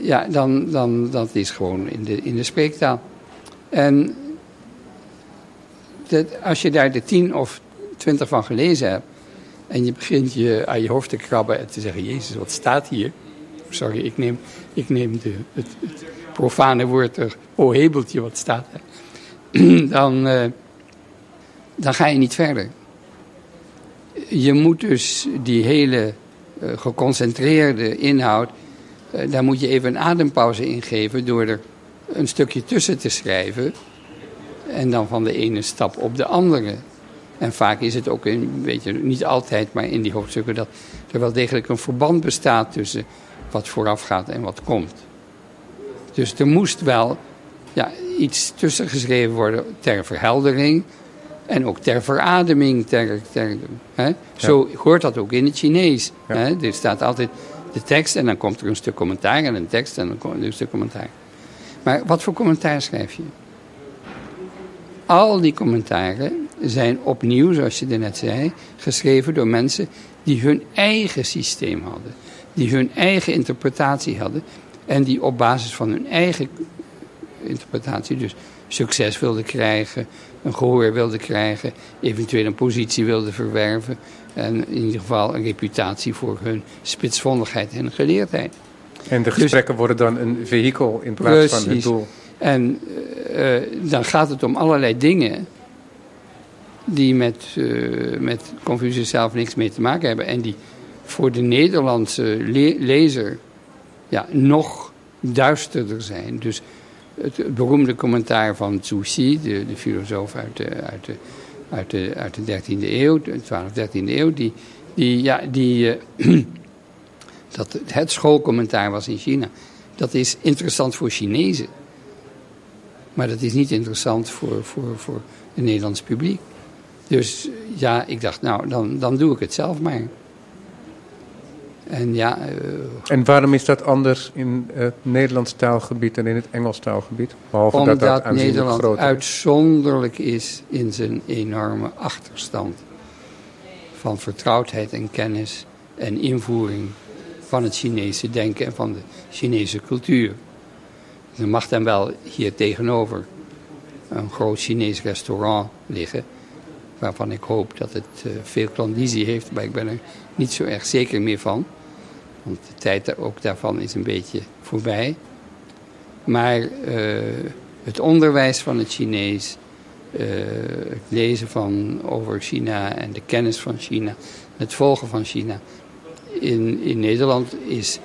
Ja, dan, dan dat is gewoon in de, in de spreektaal. En dat, als je daar de tien of twintig van gelezen hebt... en je begint je aan je hoofd te krabben en te zeggen... Jezus, wat staat hier? Sorry, ik neem, ik neem de, het, profane woord er, oh hebeltje wat staat er. dan, uh, dan ga je niet verder. Je moet dus die hele geconcentreerde inhoud, uh, daar moet je even een adempauze in geven door er een stukje tussen te schrijven. En dan van de ene stap op de andere. En vaak is het ook, in, weet je, niet altijd, maar in die hoofdstukken dat er wel degelijk een verband bestaat tussen wat vooraf gaat en wat komt. Dus er moest wel ja, iets tussen geschreven worden ter verheldering en ook ter verademing. Ter, ter, hè? Zo hoort dat ook in het Chinees. Hè? Er staat altijd de tekst en dan komt er een stuk commentaar en een tekst en dan komt er een stuk commentaar. Maar wat voor commentaar schrijf je? Al die commentaren zijn opnieuw, zoals je net zei, geschreven door mensen die hun eigen systeem hadden die hun eigen interpretatie hadden en die op basis van hun eigen interpretatie dus succes wilden krijgen, een gehoor wilden krijgen, eventueel een positie wilden verwerven en in ieder geval een reputatie voor hun spitsvondigheid en geleerdheid. En de gesprekken dus, worden dan een vehikel in plaats van het doel. En uh, dan gaat het om allerlei dingen die met, uh, met Confucius zelf niks mee te maken hebben en die voor de Nederlandse lezer ja, nog duisterder zijn. Dus het beroemde commentaar van Zhu Xi, de, de filosoof uit de, uit, de, uit, de, uit de 13e eeuw, de 12 13e eeuw, die, die, ja, die, uh, dat het schoolcommentaar was in China. Dat is interessant voor Chinezen. Maar dat is niet interessant voor, voor, voor het Nederlands publiek. Dus ja, ik dacht, nou, dan, dan doe ik het zelf maar. En, ja, uh, en waarom is dat anders in het Nederlands taalgebied dan in het Engels taalgebied? Behalve Omdat dat, dat Nederland uitzonderlijk is in zijn enorme achterstand van vertrouwdheid en kennis en invoering van het Chinese denken en van de Chinese cultuur. Er mag dan wel hier tegenover een groot Chinees restaurant liggen waarvan ik hoop dat het uh, veel klandizie heeft, maar ik ben er niet zo erg zeker meer van. Want de tijd ook daarvan is een beetje voorbij. Maar uh, het onderwijs van het Chinees, uh, het lezen van over China en de kennis van China, het volgen van China in, in Nederland is,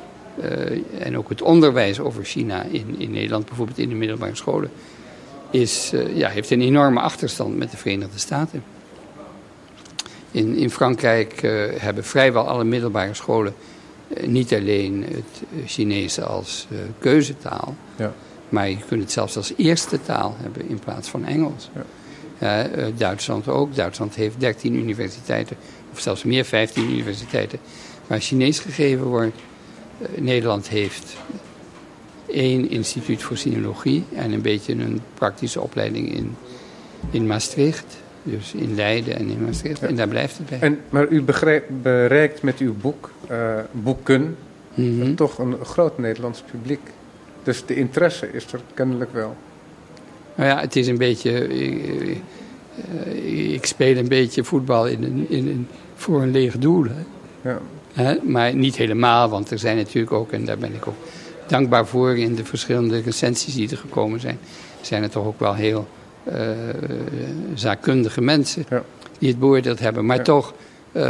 en ook het onderwijs over China in, in Nederland, bijvoorbeeld in de middelbare scholen, is, ja, heeft een enorme achterstand met de Verenigde Staten. In, in Frankrijk hebben vrijwel alle middelbare scholen eh, niet alleen het eh, Chinese als keuzetaal, ja. maar je kunt het zelfs als eerste taal hebben in plaats van Engels. Ja. Duitsland ook. Duitsland heeft 13 universiteiten, of zelfs meer, 15 universiteiten, waar Chinees gegeven wordt. Nederland heeft één instituut voor sinologie en een beetje een praktische opleiding in, in Maastricht. Dus in Leiden en in Maastricht. En daar blijft het bij. En, maar u bereikt met uw boek, uh, boeken, mhm. toch een groot Nederlands publiek. Dus de interesse is er kennelijk wel. Nou ja, het is een beetje. Ik, eh, ik speel een beetje voetbal in een, in een, voor een leeg doel. Hè. Ja. Maar niet helemaal, want er zijn natuurlijk ook, en daar ben ik ook dankbaar voor in de verschillende recensies die er gekomen zijn, zijn er toch ook wel heel uh, zaakkundige mensen ja. die het beoordeeld hebben. Maar toch, uh,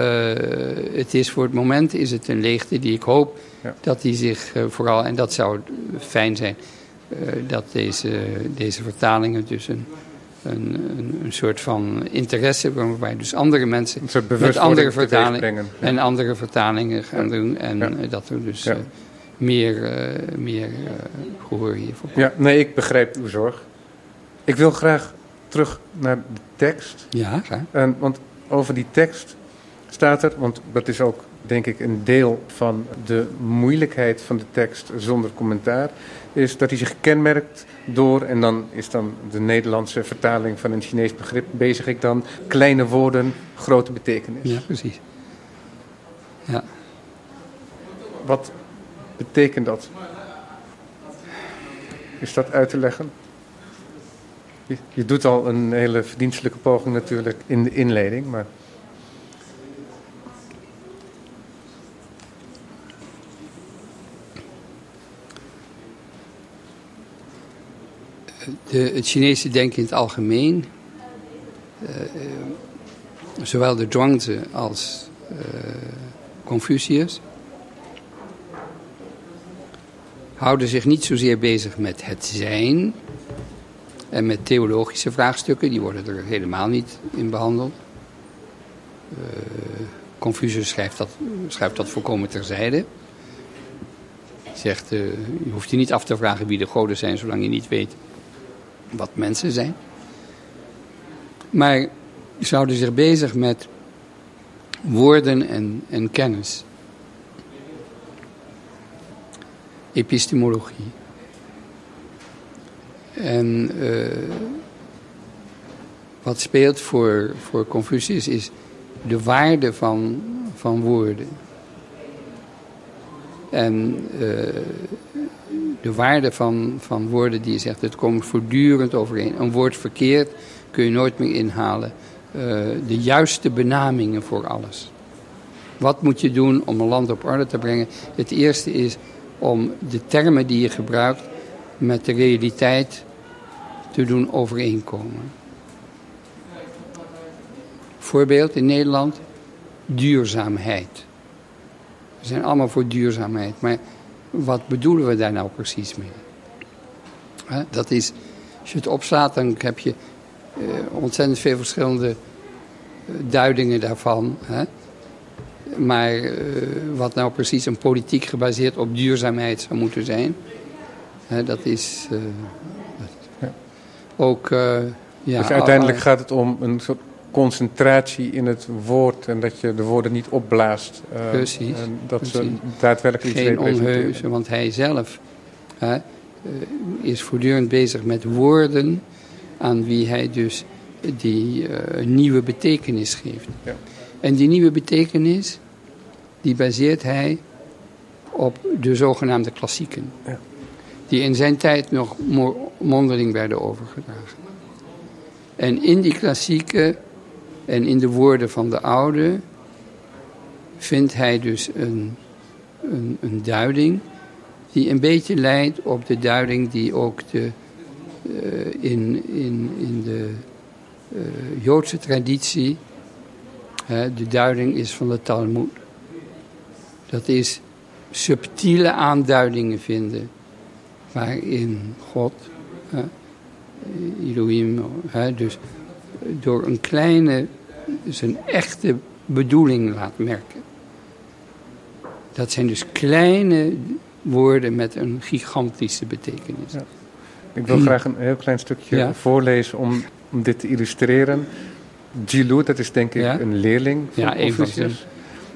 het is voor het moment is het een leegte die ik hoop ja. dat die zich vooral, en dat zou fijn zijn, dat deze, deze vertalingen dus een, een, een, soort van interesse waarbij dus andere mensen met andere vertalingen en andere vertalingen gaan doen en dat er dus meer, meer gehoor hiervoor. Ja, nee, ik begrijp uw zorg. Ik wil graag terug naar de tekst. Ja, graag. En, want over die tekst staat er, want dat is ook denk ik een deel van de moeilijkheid van de tekst zonder commentaar, is dat hij zich kenmerkt door, en dan is dan de Nederlandse vertaling van een Chinees begrip, bezig ik dan, kleine woorden, grote betekenis. Ja, precies. Ja. Wat betekent dat? Is dat uit te leggen? Je, doet al een hele verdienstelijke poging natuurlijk in de inleiding, maar... De, het Chinese denken in het algemeen, uh, zowel de Zhuangzi als uh, Confucius, houden zich niet zozeer bezig met het zijn en met theologische vraagstukken. Die worden er helemaal niet in behandeld. Uh, Confucius schrijft dat, schrijft dat volkomen terzijde. Zegt, uh, je hoeft je niet af te vragen wie de goden zijn, zolang je niet weet wat mensen zijn. Maar ze houden zich bezig met woorden en, en kennis. epistemologie. En uh, wat speelt voor, voor Confucius is de waarde van, van woorden. En uh, de waarde van, van woorden die je zegt, het komt voortdurend overeen. Een woord verkeerd kun je nooit meer inhalen. Uh, de juiste benamingen voor alles. Wat moet je doen om een land op orde te brengen? Het eerste is om de termen die je gebruikt met de realiteit te doen overeenkomen. Voorbeeld in Nederland, duurzaamheid. We zijn allemaal voor duurzaamheid, maar wat bedoelen we daar nou precies mee? Dat is, als je het opslaat, dan heb je uh, ontzettend veel verschillende uh, duidingen daarvan. Maar uh, wat nou precies een politiek gebaseerd op duurzaamheid zou moeten zijn, dat is. Ook. Uh, ja, dus uiteindelijk gaat het om een soort concentratie in het woord en dat je de woorden niet opblaast. precies. En dat precies. ze daadwerkelijk Geen onheuzen, want hij zelf is voortdurend bezig met woorden aan wie hij dus die nieuwe betekenis geeft. Ja. En die nieuwe betekenis, die baseert hij op de zogenaamde klassieken. Ja. Die in zijn tijd nog mondeling werden overgedragen. En in die klassieken en in de woorden van de oude vindt hij dus een, een, een duiding die een beetje leidt op de duiding die ook de, uh, in, in, in de uh, Joodse traditie de duiding is van de Talmud. Dat is subtiele aanduidingen vinden waarin God, Elohim, dus door een kleine, zijn echte bedoeling laat merken. Dat zijn dus kleine woorden met een gigantische betekenis. Ja. Ik wil graag een heel klein stukje ja. voorlezen om, om dit te illustreren. Jilu, dat is denk ik ja? een leerling van ja, Confucius.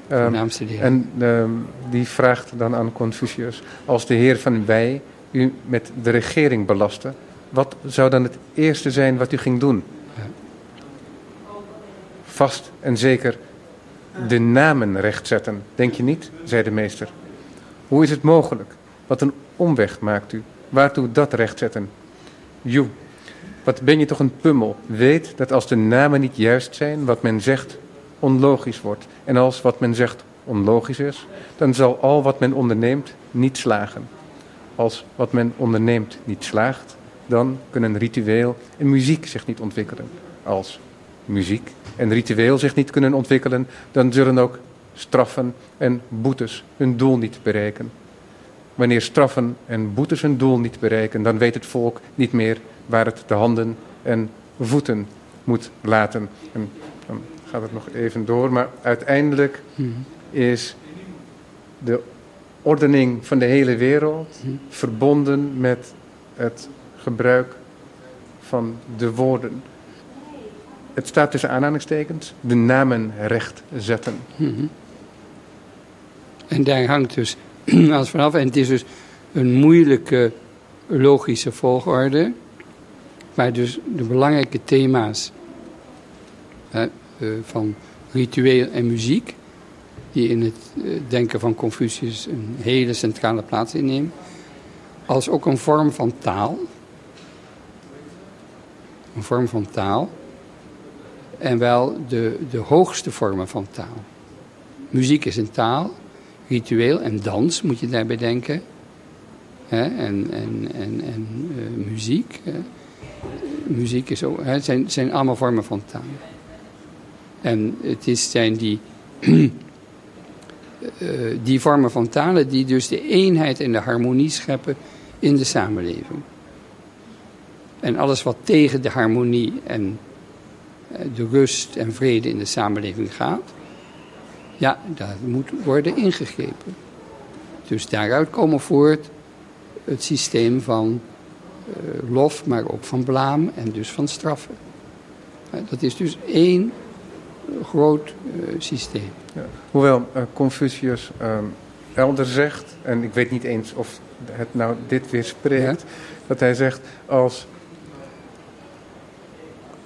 Ehm, en ehm, die vraagt dan aan Confucius: Als de heer van wij u met de regering belastte, wat zou dan het eerste zijn wat u ging doen? Vast en zeker de namen rechtzetten, denk je niet? zei de meester. Hoe is het mogelijk? Wat een omweg maakt u. Waartoe dat rechtzetten? Joe, wat ben je toch een pummel? Weet dat als de namen niet juist zijn, wat men zegt onlogisch wordt. En als wat men zegt onlogisch is, dan zal al wat men onderneemt niet slagen. Als wat men onderneemt niet slaagt, dan kunnen ritueel en muziek zich niet ontwikkelen. Als muziek en ritueel zich niet kunnen ontwikkelen, dan zullen ook straffen en boetes hun doel niet bereiken. Wanneer straffen en boetes hun doel niet bereiken, dan weet het volk niet meer waar het de handen en voeten moet laten. En dan gaat het nog even door, maar uiteindelijk Mhm. is de ordening van de hele wereld verbonden met het gebruik van de woorden. Het staat tussen aanhalingstekens, de namen recht zetten. Mhm. En daar hangt dus alles vanaf. En het is dus een moeilijke logische volgorde. Waar dus de belangrijke thema's eh, van ritueel en muziek. Die in het eh, denken van Confucius een hele centrale plaats innemen. Als ook een vorm van taal. Een vorm van taal. En wel de, de hoogste vormen van taal. Muziek is een taal, ritueel en dans moet je daarbij denken. En, en, en, en eh, muziek. Muziek is ook, zijn, zijn allemaal vormen van taal. En het is, zijn die, eh, die vormen van talen die dus de eenheid en de harmonie scheppen in de samenleving. En alles wat tegen de harmonie en eh, de rust en vrede in de samenleving gaat, ja, daar moet worden ingegrepen. Dus daaruit komen voort het systeem van eh, lof, maar ook van blaam en dus van straffen. Dat is dus één groot eh, systeem. Ja. Hoewel eh, Confucius ehm, elder zegt, en ik weet niet eens of het nou dit weerspreekt, dat hij zegt als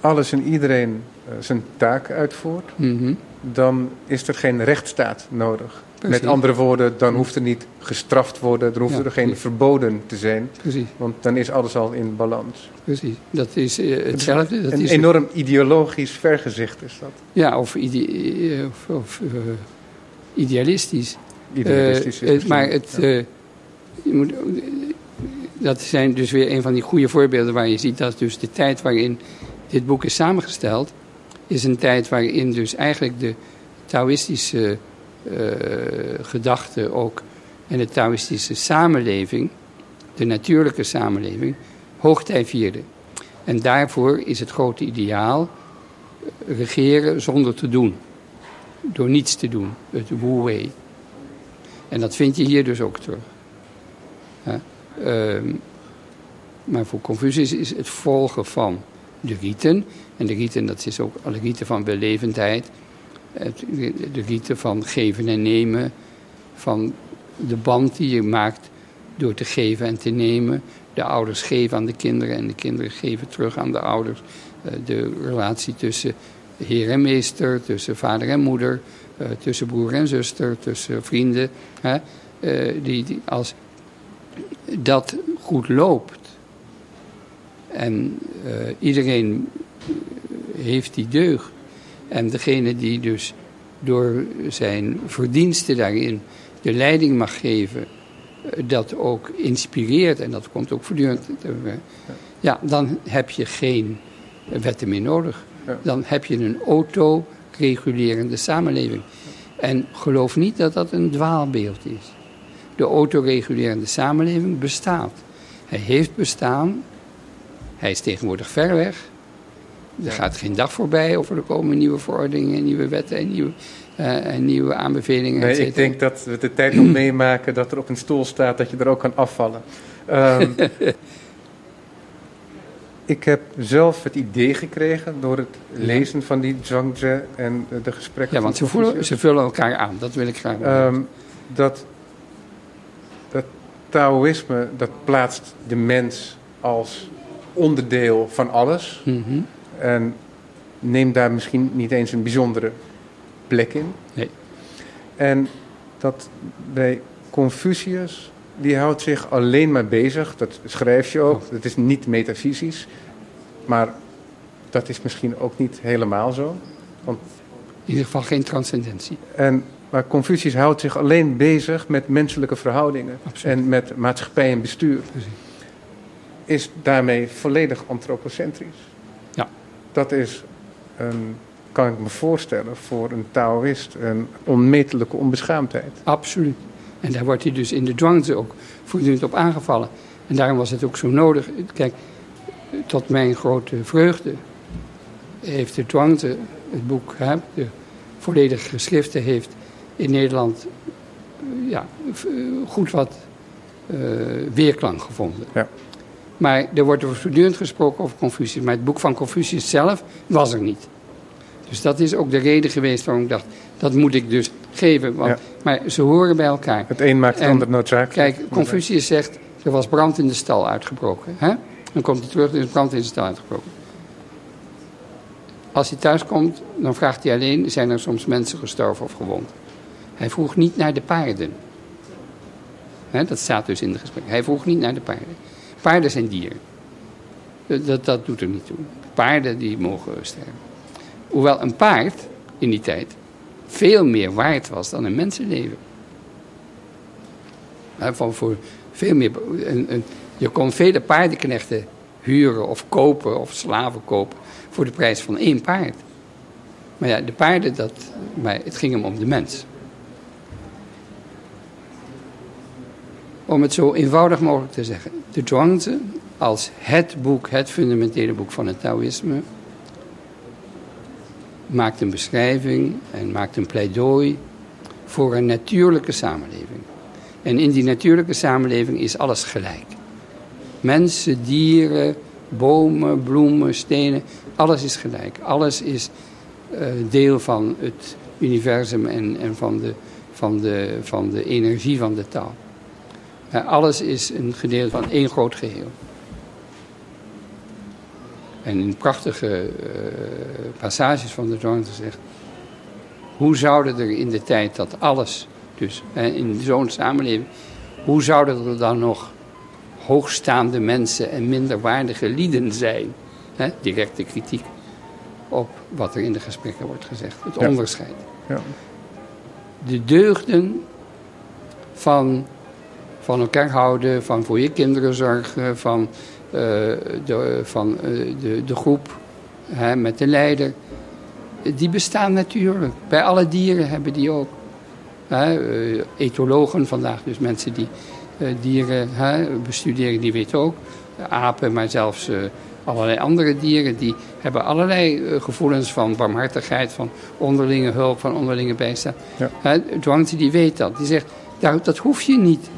alles en iedereen eh, zijn taak uitvoert, Mhm. dan is er geen rechtsstaat nodig. Precies. Met andere woorden, dan hoeft er niet gestraft worden, dan hoeft Ja, er geen precies. verboden te zijn, Precies, want dan is alles al in balans. precies. Dat is eh, hetzelfde. Dat Een is enorm ideologisch vergezicht is dat. Ja, of, ide- eh, of, of, eh, idealistisch. Idealistisch is het- maar het, ja. je moet, dat zijn dus weer een van die goede voorbeelden waar je ziet dat dus de tijd waarin dit boek is samengesteld, is een tijd waarin dus eigenlijk de Taoïstische gedachte ook en de Taoïstische samenleving, de natuurlijke samenleving, hoogtij vierde. En daarvoor is het grote ideaal eh, regeren zonder te doen. Door niets te doen, het wu-wei. En dat vind je hier dus ook terug. Ehm, maar voor Confucius is het volgen van de riten. En de riten, dat is ook alle riten van belevendheid. Het, de riten van geven en nemen. Van de band die je maakt door te geven en te nemen. De ouders geven aan de kinderen en de kinderen geven terug aan de ouders. Eh, de relatie tussen heer en meester, tussen vader en moeder, eh, tussen broer en zuster, tussen vrienden. Hè, eh, die, die, als dat goed loopt en iedereen heeft die deugd. En degene die dus door zijn verdiensten daarin de leiding mag geven, eh, dat ook inspireert en dat komt ook voortdurend. Ja, dan heb je geen wetten meer nodig. Dan heb je een autoregulerende samenleving. En geloof niet dat dat een dwaalbeeld is. De autoregulerende samenleving bestaat. Hij heeft bestaan. Hij is tegenwoordig ver weg. Er gaat geen dag voorbij of er komen nieuwe verordeningen, nieuwe wetten en nieuwe, eh, en nieuwe aanbevelingen. Nee, ik denk dat we de tijd nog meemaken dat er op een stoel staat dat je er ook kan afvallen. Ehm, Ik heb zelf het idee gekregen door het lezen van die Zhuangzi en de gesprekken. Ja, want ze, voelen, ze vullen elkaar aan. Dat wil ik graag um, dat, dat Taoïsme, dat plaatst de mens als onderdeel van alles. Mhm. En neemt daar misschien niet eens een bijzondere plek in. Nee. En dat bij Confucius, die houdt zich alleen maar bezig, dat schrijf je ook, dat is niet metafysisch, maar dat is misschien ook niet helemaal zo. Want in ieder geval geen transcendentie. En, maar Confucius houdt zich alleen bezig met menselijke verhoudingen en met maatschappij en bestuur. Precies. Is daarmee volledig antropocentrisch. Dat is een kan ik me voorstellen, voor een Taoïst een onmetelijke onbeschaamdheid. Absoluut. En daar wordt hij dus in de dwangte ook voortdurend op aangevallen. En daarom was het ook zo nodig. Kijk, tot mijn grote vreugde heeft de dwangte, het boek, hè, de volledige geschriften, heeft in Nederland ja, goed wat uh, weerklank gevonden. Ja. Maar er wordt voortdurend gesproken over Confucius. Maar het boek van Confucius zelf was er niet. Dus dat is ook de reden geweest waarom ik dacht, dat moet ik dus geven. Want, Maar ze horen bij elkaar. Het een maakt het ander noodzakelijk. Kijk, Confucius zegt, er was brand in de stal uitgebroken. Hè? Dan komt hij terug, er is brand in de stal uitgebroken. Als hij thuis komt, dan vraagt hij alleen, zijn er soms mensen gestorven of gewond? Hij vroeg niet naar de paarden. Hè, dat staat dus in de gesprek. Hij vroeg niet naar de paarden. Paarden zijn dieren. Dat, dat doet er niet toe. Paarden die mogen sterven. Hoewel een paard in die tijd veel meer waard was dan een mensenleven. Van voor veel meer, een, je kon vele paardenknechten huren of kopen of slaven kopen voor de prijs van één paard. Maar ja, de paarden, dat, maar het ging hem om de mens. Om het zo eenvoudig mogelijk te zeggen. De Zhuangzi als het boek, het fundamentele boek van het Taoïsme, maakt een beschrijving en maakt een pleidooi voor een natuurlijke samenleving. En in die natuurlijke samenleving is alles gelijk. Mensen, dieren, bomen, bloemen, stenen, alles is gelijk. Alles is uh, deel van het universum en, en van, de, van, de, van de energie van de taal. Alles is een gedeelte van één groot geheel. En in prachtige uh, passages van de Zwangen zegt... hoe zouden er in de tijd dat alles, dus in zo'n samenleving... hoe zouden er dan nog hoogstaande mensen en minderwaardige lieden zijn? Directe kritiek op wat er in de gesprekken wordt gezegd. Het Ja. onderscheid. Ja. De deugden van, van elkaar houden, van voor je kinderen zorgen, van, eh, de, van eh, de, de groep hè, met de leider. Die bestaan natuurlijk. Bij alle dieren hebben die ook. Hè, eh, etologen vandaag, dus mensen die dieren hè, bestuderen, die weten ook. Apen, maar zelfs allerlei andere dieren, die hebben allerlei gevoelens van barmhartigheid, van onderlinge hulp, van onderlinge bijstand. Ja. Die weet dat. Die zegt, dat hoef je niet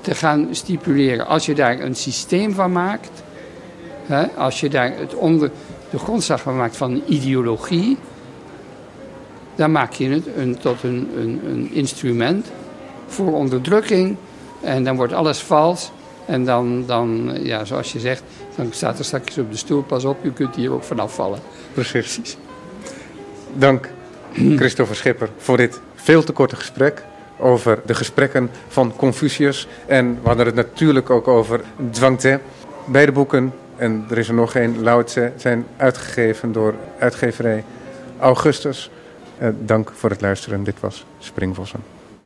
te gaan stipuleren. Als je daar een systeem van maakt, hè, als je daar het onder, de grondslag van maakt van een ideologie, dan maak je het een, tot een, een, instrument voor onderdrukking. En dan wordt alles vals. En dan, dan, ja, zoals je zegt, dan staat er straks op de stoel, pas op, u kunt hier ook vanaf vallen. Precies. Dank, Christopher Schipper, voor dit veel te korte gesprek over de gesprekken van Confucius. En we hadden het natuurlijk ook over Zhuangzi. Beide boeken, en er is er nog één, Lao Tse, zijn uitgegeven door uitgeverij Augustus. Eh, dank voor het luisteren. Dit was Springvossen.